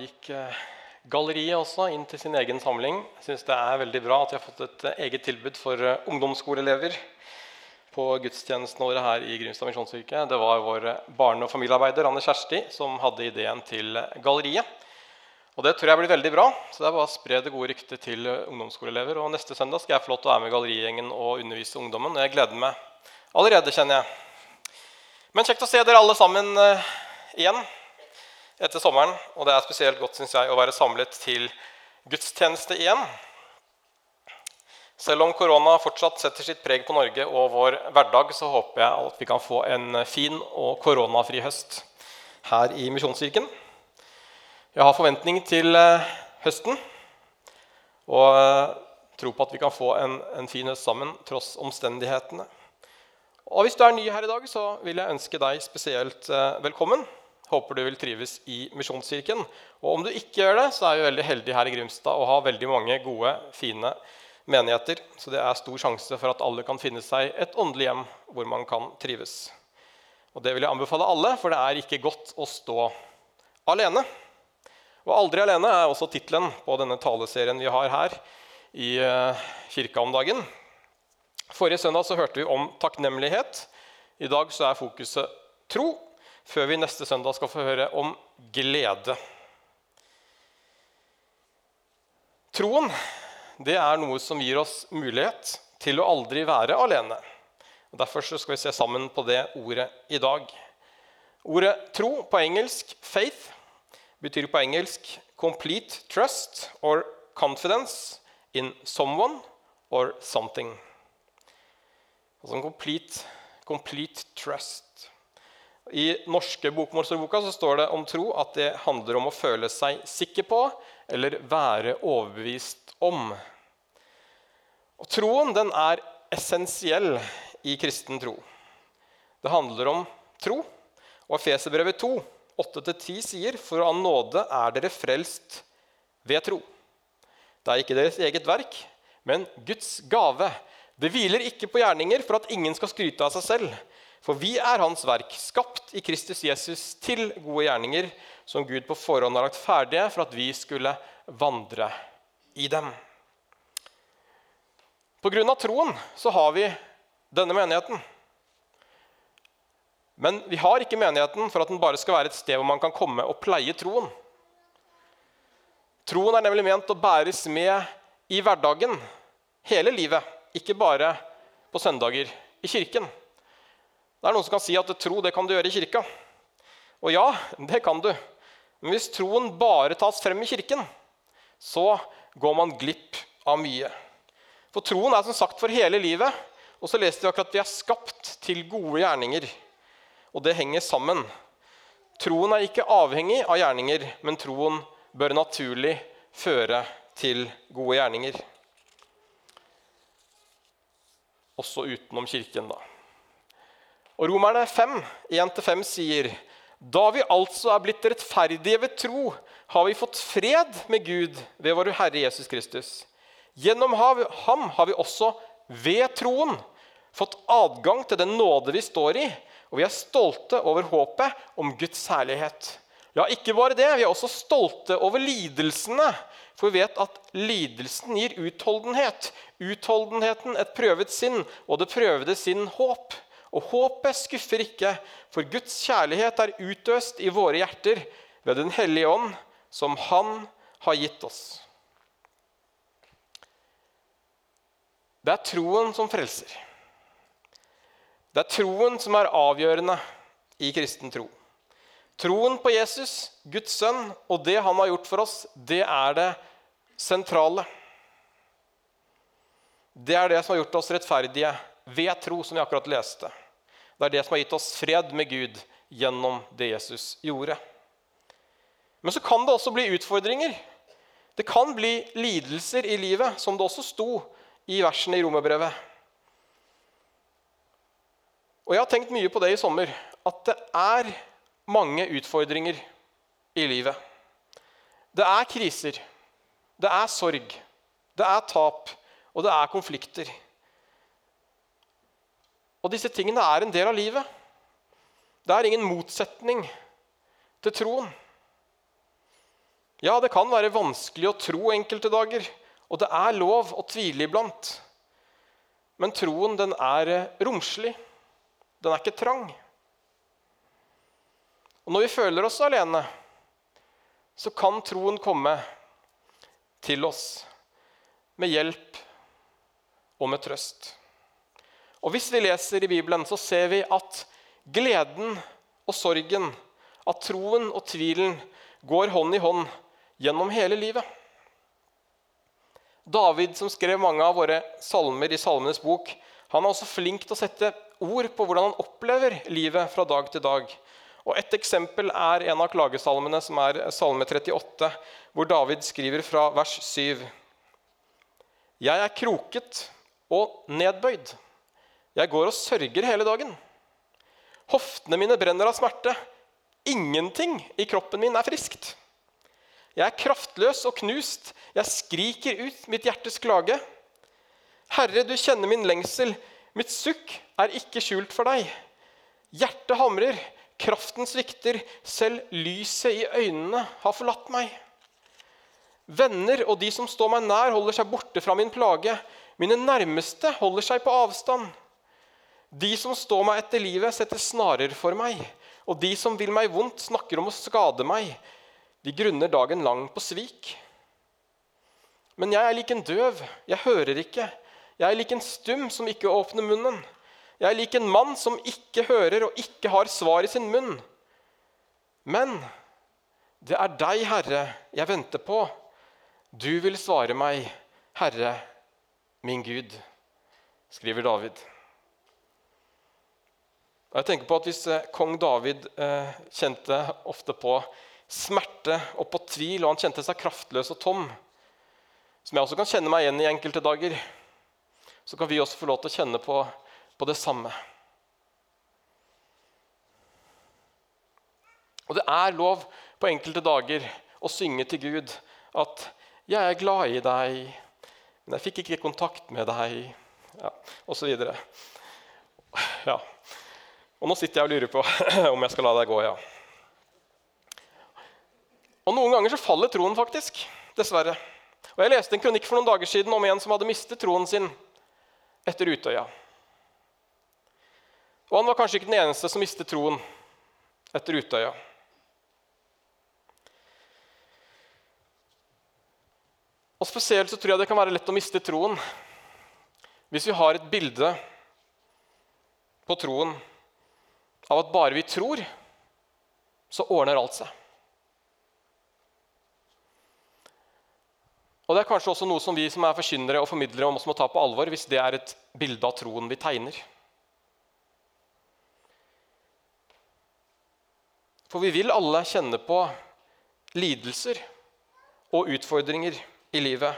gikk eh, galleriet også inn til sin egen samling. Jeg synes det er veldig bra at vi har fått et eh, eget tilbud for eh, ungdomsskoleelever på gudstjenesten våre her i Grimstad misjonskirke. Det var vår barne- og familiearbeider Anne Kjersti som hadde ideen til galleriet. Og Det tror jeg blir veldig bra. så det er bare å spre det gode ryktet til ungdomsskoleelever. Og Neste søndag skal jeg få lov til å være med gallerigjengen og undervise ungdommen. og Jeg gleder meg allerede, kjenner jeg. Men kjekt å se dere alle sammen igjen etter sommeren. Og det er spesielt godt synes jeg, å være samlet til gudstjeneste igjen. Selv om korona fortsatt setter sitt preg på Norge og vår hverdag, så håper jeg at vi kan få en fin og koronafri høst her i Misjonskirken. Jeg har forventning til eh, høsten og eh, tro på at vi kan få en, en fin høst sammen tross omstendighetene. Og Hvis du er ny her i dag, så vil jeg ønske deg spesielt eh, velkommen. Håper du vil trives i Misjonskirken. Og om du ikke gjør det, så er vi veldig heldige her i Grimstad og har veldig mange gode, fine menigheter. Så det er stor sjanse for at alle kan finne seg et åndelig hjem hvor man kan trives. Og det vil jeg anbefale alle, for det er ikke godt å stå alene. Og 'Aldri alene' er også tittelen på denne taleserien vi har her i eh, kirka om dagen. Forrige søndag så hørte vi om takknemlighet. I dag så er fokuset tro før vi neste søndag skal få høre om glede. Troen det er noe som gir oss mulighet til å aldri være alene. Og derfor skal vi se sammen på det ordet i dag. Ordet tro på engelsk 'faith' betyr på engelsk 'complete trust' or 'confidence in someone or something'. Altså en complete, complete trust. I norske bokmålsordboka så står det om tro at det handler om å føle seg sikker på eller være overbevist om. Og Troen den er essensiell i kristen tro. Det handler om tro. Og Efeserbrevet 2, 8-10 sier for av nåde er dere frelst ved tro. Det er ikke deres eget verk, men Guds gave. Det hviler ikke på gjerninger for at ingen skal skryte av seg selv. For vi er Hans verk, skapt i Kristus Jesus til gode gjerninger, som Gud på forhånd har lagt ferdige for at vi skulle vandre i dem. På grunn av troen så har vi denne menigheten. Men vi har ikke menigheten for at den bare skal være et sted hvor man kan komme og pleie troen. Troen er nemlig ment å bæres med i hverdagen hele livet, ikke bare på søndager i kirken. Det er noen som kan si at tro det kan du gjøre i kirka. Og ja, det kan du. Men hvis troen bare tas frem i kirken, så går man glipp av mye. For troen er som sagt for hele livet. Og så leste vi akkurat at vi er skapt til gode gjerninger. Og det henger sammen. Troen er ikke avhengig av gjerninger, men troen bør naturlig føre til gode gjerninger. Også utenom kirken, da. Og Romerne 5, 1-5 sier da vi altså er blitt rettferdige ved tro, har vi fått fred med Gud ved vår Herre Jesus Kristus. Gjennom ham har vi også ved troen fått adgang til den nåde vi står i, og vi er stolte over håpet om Guds herlighet. Ja, ikke bare det, vi er også stolte over lidelsene, for vi vet at lidelsen gir utholdenhet. Utholdenheten et prøvet sinn, og det prøvede sinn håp. Og håpet skuffer ikke, for Guds kjærlighet er utøst i våre hjerter ved Den hellige ånd, som Han har gitt oss. Det er troen som frelser. Det er troen som er avgjørende i kristen tro. Troen på Jesus, Guds sønn, og det han har gjort for oss, det er det sentrale. Det er det som har gjort oss rettferdige ved tro, som vi akkurat leste. Det er det som har gitt oss fred med Gud gjennom det Jesus gjorde. Men så kan det også bli utfordringer. Det kan bli lidelser i livet, som det også sto i versene i Romerbrevet. Og jeg har tenkt mye på det i sommer, at det er mange utfordringer i livet. Det er kriser, det er sorg, det er tap, og det er konflikter. Og disse tingene er en del av livet. Det er ingen motsetning til troen. Ja, det kan være vanskelig å tro enkelte dager, og det er lov å tvile iblant. Men troen, den er romslig. Den er ikke trang. Og når vi føler oss alene, så kan troen komme til oss med hjelp og med trøst. Og Hvis vi leser i Bibelen, så ser vi at gleden og sorgen, at troen og tvilen går hånd i hånd gjennom hele livet. David, som skrev mange av våre salmer i Salmenes bok, han er også flink til å sette ord på hvordan han opplever livet fra dag til dag. Og Et eksempel er en av klagesalmene, som er Salme 38, hvor David skriver fra vers 7. Jeg er kroket og nedbøyd. Jeg går og sørger hele dagen. Hoftene mine brenner av smerte. Ingenting i kroppen min er friskt. Jeg er kraftløs og knust. Jeg skriker ut mitt hjertes klage. Herre, du kjenner min lengsel. Mitt sukk er ikke skjult for deg. Hjertet hamrer, kraften svikter, selv lyset i øynene har forlatt meg. Venner og de som står meg nær, holder seg borte fra min plage. Mine nærmeste holder seg på avstand. De som står meg etter livet, setter snarer for meg. Og de som vil meg vondt, snakker om å skade meg. De grunner dagen lang på svik. Men jeg er lik en døv, jeg hører ikke. Jeg er lik en stum som ikke åpner munnen. Jeg er lik en mann som ikke hører og ikke har svar i sin munn. Men det er deg, Herre, jeg venter på. Du vil svare meg, Herre, min Gud, skriver David. Jeg tenker på at Hvis eh, kong David eh, kjente ofte på smerte og på tvil, og han kjente seg kraftløs og tom, som jeg også kan kjenne meg igjen i enkelte dager, så kan vi også få lov til å kjenne på, på det samme. Og det er lov på enkelte dager å synge til Gud at 'Jeg er glad i deg, men jeg fikk ikke kontakt med deg', ja, osv. Ja. Og nå sitter jeg og lurer på om jeg skal la deg gå, ja. Og Noen ganger så faller troen faktisk. Dessverre. Og Jeg leste en kronikk for noen dager siden om en som hadde mistet troen sin etter Utøya. Og han var kanskje ikke den eneste som mistet troen etter Utøya. Og Spesielt så tror jeg det kan være lett å miste troen hvis vi har et bilde på troen av at bare vi tror, så ordner alt seg. Og Det er kanskje også noe som vi som er forkynnere og formidlere også må ta på alvor, hvis det er et bilde av troen vi tegner. For vi vil alle kjenne på lidelser og utfordringer i livet,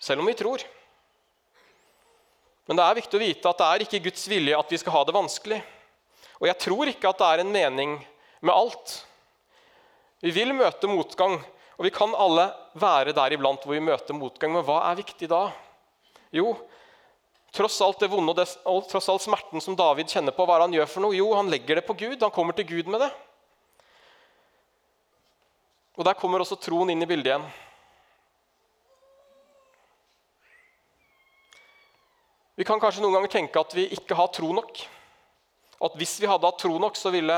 selv om vi tror. Men det er viktig å vite at det er ikke Guds vilje at vi skal ha det vanskelig. Og jeg tror ikke at det er en mening med alt. Vi vil møte motgang, og vi kan alle være der iblant hvor vi møter motgang. Men hva er viktig da? Jo, tross alt det vonde og, det, og tross all smerten som David kjenner på, hva er det han gjør for noe? Jo, han legger det på Gud. Han kommer til Gud med det. Og der kommer også troen inn i bildet igjen. Vi kan kanskje noen ganger tenke at vi ikke har tro nok. At hvis vi hadde hatt tro nok, så ville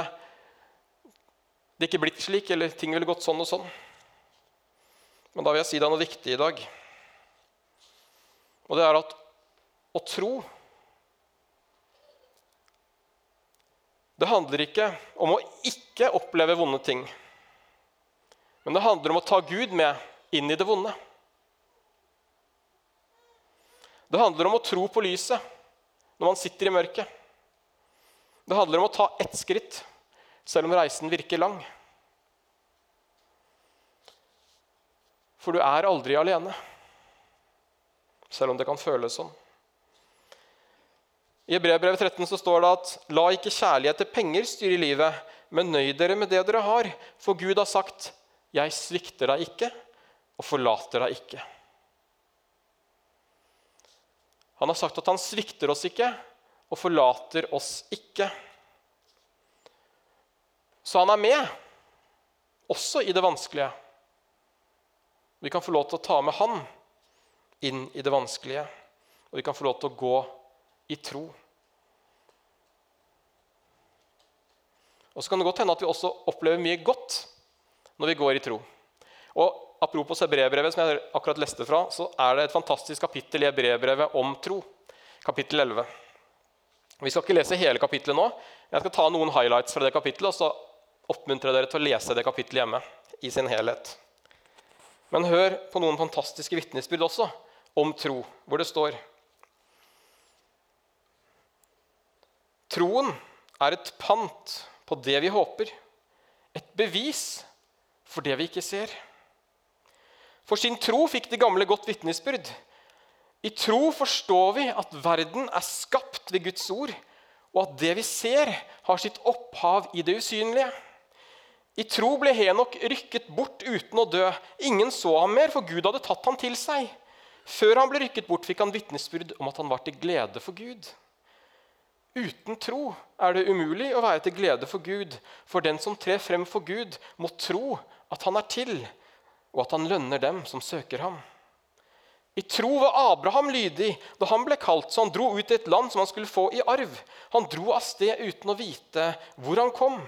det ikke blitt slik, eller ting ville gått sånn og sånn. Men da vil jeg si deg noe viktig i dag. Og det er at å tro Det handler ikke om å ikke oppleve vonde ting. Men det handler om å ta Gud med inn i det vonde. Det handler om å tro på lyset når man sitter i mørket. Det handler om å ta ett skritt, selv om reisen virker lang. For du er aldri alene, selv om det kan føles sånn. I Brevbrevet 13 så står det at la ikke kjærlighet til penger styre livet, men nøy dere med det dere har, for Gud har sagt, 'Jeg svikter deg ikke og forlater deg ikke'. Han har sagt at han svikter oss ikke og forlater oss ikke. Så han er med, også i det vanskelige. Vi kan få lov til å ta med Han inn i det vanskelige, og vi kan få lov til å gå i tro. Og så kan det godt hende at vi også opplever mye godt når vi går i tro. Og Apropos brevbrevet som jeg akkurat leste fra, så er det et fantastisk kapittel i brevbrevet om tro. Kapittel 11. Vi skal ikke lese hele kapittelet nå. Jeg skal ta noen highlights fra det kapittelet, og så oppmuntre dere til å lese det kapittelet hjemme i sin helhet. Men hør på noen fantastiske vitnesbyrd også om tro, hvor det står Troen er et pant på det vi håper, et bevis for det vi ikke ser. For sin tro fikk de gamle godt vitnesbyrd. I tro forstår vi at verden er skapt ved Guds ord, og at det vi ser, har sitt opphav i det usynlige. I tro ble Henok rykket bort uten å dø. Ingen så ham mer, for Gud hadde tatt ham til seg. Før han ble rykket bort, fikk han vitnesbyrd om at han var til glede for Gud. Uten tro er det umulig å være til glede for Gud, for den som trer frem for Gud, må tro at han er til, og at han lønner dem som søker ham. I tro var Abraham lydig da han ble kalt, så han dro ut til et land som han skulle få i arv. Han dro av sted uten å vite hvor han kom.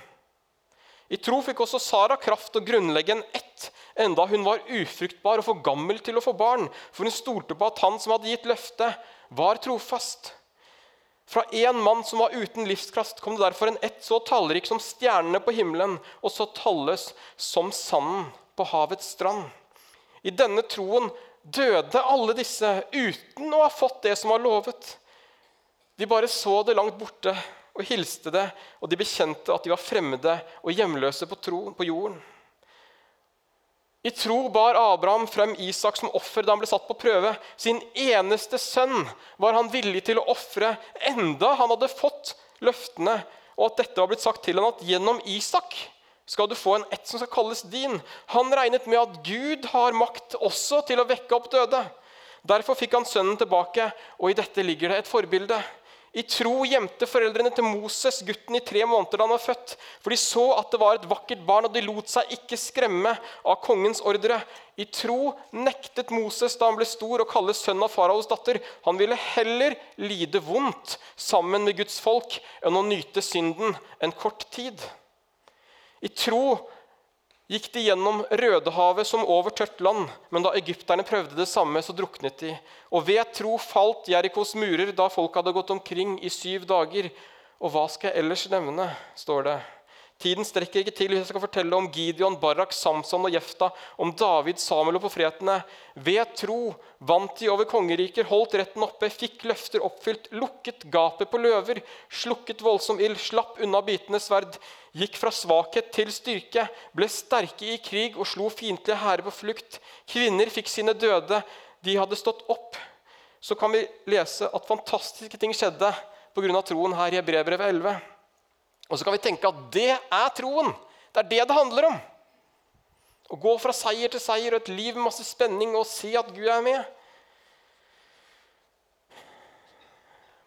I tro fikk også Sara kraft til å grunnlegge en ett, enda hun var ufruktbar og for gammel til å få barn, for hun stolte på at han som hadde gitt løftet, var trofast. Fra en mann som var uten livskraft, kom det derfor en ett så tallrik som stjernene på himmelen, og så talløs som sanden på havets strand. I denne troen døde alle disse uten å ha fått det som var lovet. De bare så det langt borte og hilste det, og de bekjente at de var fremmede og hjemløse på, tro, på jorden. I tro bar Abraham frem Isak som offer da han ble satt på prøve. Sin eneste sønn var han villig til å ofre, enda han hadde fått løftene, og at dette var blitt sagt til ham at gjennom Isak skal du få en ett som skal kalles din. Han regnet med at Gud har makt også til å vekke opp døde. Derfor fikk han sønnen tilbake, og i dette ligger det et forbilde. I tro gjemte foreldrene til Moses gutten i tre måneder da han var født. For de så at det var et vakkert barn, og de lot seg ikke skremme av kongens ordre. I tro nektet Moses da han ble stor, å kalle sønn av faraos datter. Han ville heller lide vondt sammen med Guds folk enn å nyte synden en kort tid. I tro gikk de gjennom Rødehavet som over tørt land, men da egypterne prøvde det samme, så druknet de. Og ved tro falt Jerikos murer da folk hadde gått omkring i syv dager. Og hva skal jeg ellers nevne, står det. Tiden strekker ikke til hvis jeg skal fortelle om Gideon, Barak, Samson og Jefta, om David, Samuel og profetene. Ved tro vant de over kongeriker, holdt retten oppe, fikk løfter oppfylt, lukket gapet på løver, slukket voldsom ild, slapp unna bitende sverd, gikk fra svakhet til styrke, ble sterke i krig og slo fiendtlige hærer på flukt. Kvinner fikk sine døde, de hadde stått opp. Så kan vi lese at fantastiske ting skjedde pga. troen her i Hebrevbrevet 11. Og så kan vi tenke at det er troen. Det er det det handler om. Å gå fra seier til seier og et liv med masse spenning og se at Gud er med.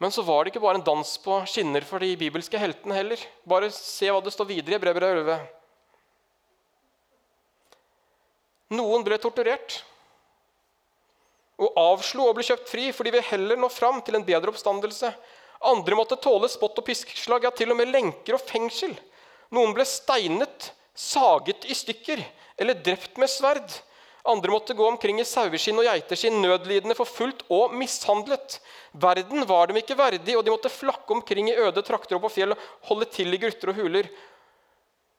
Men så var det ikke bare en dans på skinner for de bibelske heltene heller. Bare se hva det står videre i Brevet 11. Noen ble torturert og avslo å bli kjøpt fri, for de vil heller nå fram til en bedre oppstandelse. Andre måtte tåle spott og piskeslag, ja, til og med lenker og fengsel. Noen ble steinet, saget i stykker eller drept med sverd. Andre måtte gå omkring i saueskinn og geiteskinn, nødlidende, forfulgt og mishandlet. Verden var dem ikke verdig, og de måtte flakke omkring i øde trakter og på fjell og holde til i grutter og huler.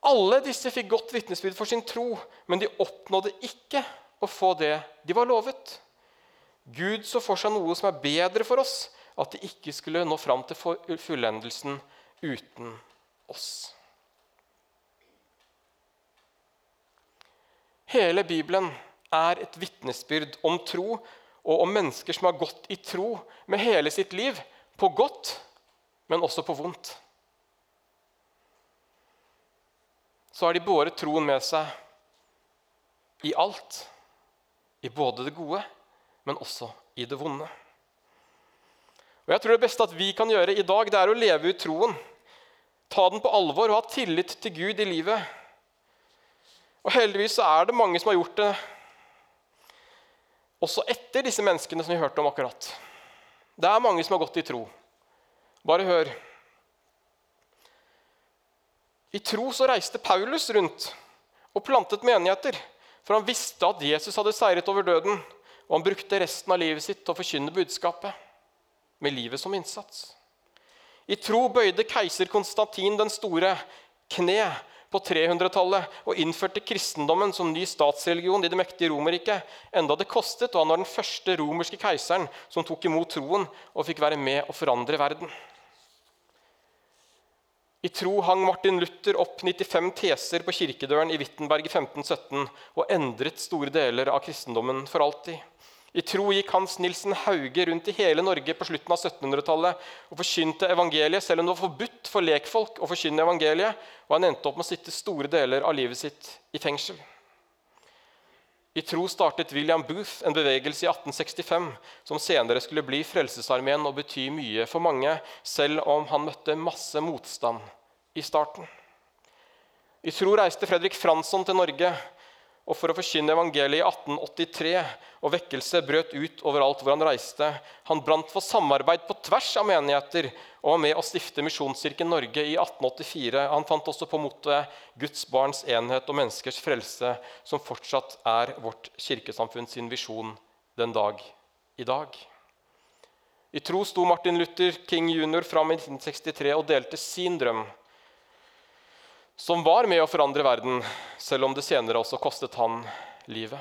Alle disse fikk godt vitnesbyrd for sin tro, men de oppnådde ikke å få det de var lovet. Gud så for seg noe som er bedre for oss, at de ikke skulle nå fram til fullendelsen uten oss. Hele Bibelen er et vitnesbyrd om tro og om mennesker som har gått i tro med hele sitt liv, på godt, men også på vondt. Så har de båret troen med seg i alt, i både det gode, men også i det vonde. Og jeg tror Det beste at vi kan gjøre i dag, det er å leve ut troen. Ta den på alvor og ha tillit til Gud i livet. Og heldigvis så er det mange som har gjort det også etter disse menneskene som vi hørte om akkurat. Det er mange som har gått i tro. Bare hør. I tro så reiste Paulus rundt og plantet menigheter, for han visste at Jesus hadde seiret over døden, og han brukte resten av livet sitt til å forkynne budskapet, med livet som innsats. I tro bøyde keiser Konstantin den store kne på 300-tallet og innførte kristendommen som ny statsreligion i det mektige Romerriket, enda det kostet, og han var den første romerske keiseren som tok imot troen og fikk være med å forandre verden. I tro hang Martin Luther opp 95 teser på kirkedøren i Wittenberg i 1517 og endret store deler av kristendommen for alltid. I tro gikk Hans Nilsen Hauge rundt i hele Norge på slutten av 1700-tallet og forkynte evangeliet, selv om det var forbudt for lekfolk å forkynne evangeliet, og han endte opp med å sitte store deler av livet sitt i fengsel. I tro startet William Booth en bevegelse i 1865 som senere skulle bli Frelsesarmeen og bety mye for mange, selv om han møtte masse motstand i starten. I tro reiste Fredrik Fransson til Norge og for å forkynne evangeliet i 1883, og vekkelse brøt ut overalt hvor han reiste. Han brant for samarbeid på tvers av menigheter og var med å stifte Misjonskirken Norge i 1884. Han fant også på mottoet 'Guds barns enhet og menneskers frelse', som fortsatt er vårt kirkesamfunn sin visjon den dag i dag. I tro sto Martin Luther King jr. fram i 1963 og delte sin drøm som var med å forandre verden, selv om det senere også kostet han livet.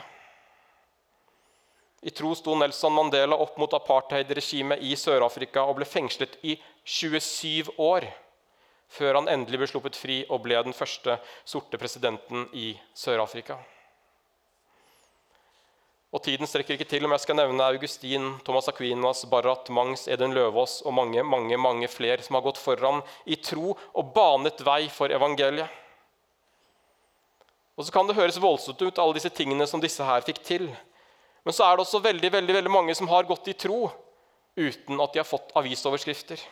I tro sto Nelson Mandela opp mot apartheidregimet i Sør-Afrika og ble fengslet i 27 år før han endelig ble sluppet fri og ble den første sorte presidenten i Sør-Afrika. Og Tiden strekker ikke til om jeg skal nevne Augustin, Thomas Aquinas, Barrat, Mangs, Eden Løvaas og mange mange, mange flere som har gått foran i tro og banet vei for evangeliet. Og Så kan det høres voldsomt ut, alle disse tingene som disse her fikk til. Men så er det også veldig, veldig, veldig mange som har gått i tro uten at de har fått avisoverskrifter.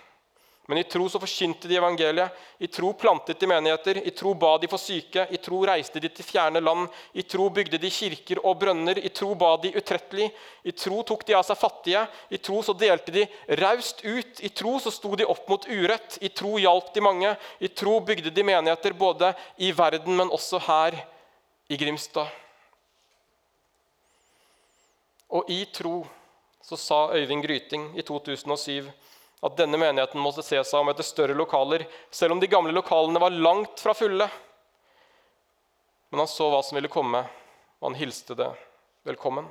Men i tro så forkynte de evangeliet, i tro plantet de menigheter, i tro ba de for syke, i tro reiste de til fjerne land, i tro bygde de kirker og brønner, i tro ba de utrettelig, i tro tok de av seg fattige, i tro så delte de raust ut, i tro så sto de opp mot urett, i tro hjalp de mange, i tro bygde de menigheter både i verden, men også her i Grimstad. Og i tro så sa Øyvind Gryting i 2007 at denne menigheten måtte se seg om etter større lokaler, selv om de gamle lokalene var langt fra fulle. Men han så hva som ville komme, og han hilste det velkommen.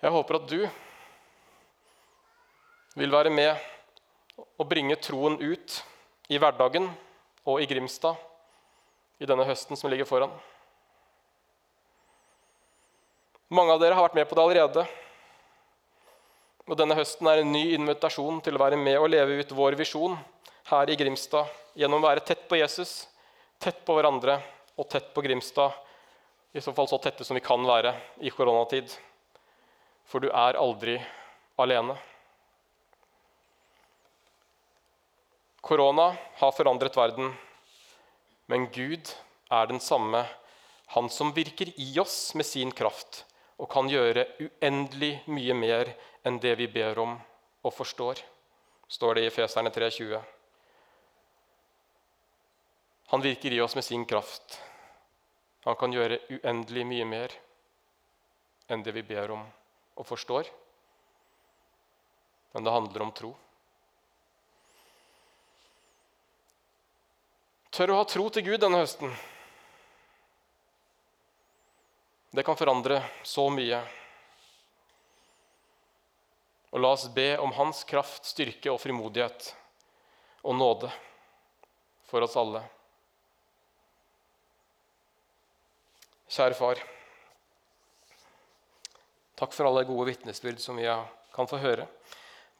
Jeg håper at du vil være med og bringe troen ut i hverdagen og i Grimstad i denne høsten som ligger foran. Mange av dere har vært med på det allerede. Og denne høsten er en ny invitasjon til å være med og leve ut vår visjon her i Grimstad gjennom å være tett på Jesus, tett på hverandre og tett på Grimstad. I så fall så tette som vi kan være i koronatid. For du er aldri alene. Korona har forandret verden, men Gud er den samme, han som virker i oss med sin kraft og kan gjøre uendelig mye mer enn det vi ber om og forstår, står det i Feserne 3,20. Han virker i oss med sin kraft. Han kan gjøre uendelig mye mer enn det vi ber om og forstår. Men det handler om tro. Tør å ha tro til Gud denne høsten. Det kan forandre så mye. Og la oss be om Hans kraft, styrke og frimodighet og nåde for oss alle. Kjære far. Takk for alle gode vitnesbyrd som vi kan få høre.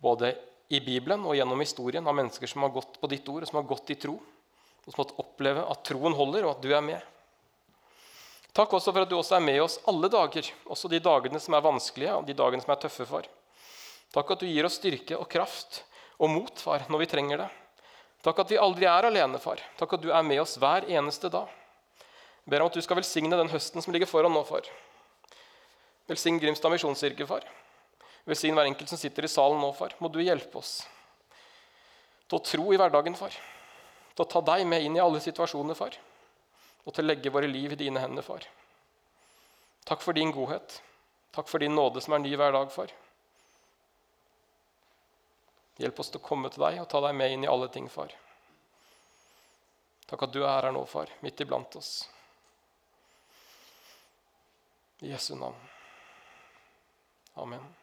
Både i Bibelen og gjennom historien av mennesker som har gått på ditt ord, og som har gått i tro. Og som har fått oppleve at troen holder, og at du er med. Takk også for at du også er med oss alle dager, også de dagene som er vanskelige og de dagene som er tøffe for. Takk at du gir oss styrke og kraft og mot, far, når vi trenger det. Takk at vi aldri er alene, far. Takk at du er med oss hver eneste dag. Jeg ber om at du skal velsigne den høsten som ligger foran nå, far. Velsign Grimstad misjonskirke, far. Velsign hver enkelt som sitter i salen nå, far. Må du hjelpe oss til å tro i hverdagen, far. Til å ta deg med inn i alle situasjoner, far. Og til å legge våre liv i dine hender, far. Takk for din godhet. Takk for din nåde som er ny hver dag, far. Hjelp oss til å komme til deg og ta deg med inn i alle ting, far. Takk at du er her nå, far, midt iblant oss. I Jesu navn. Amen.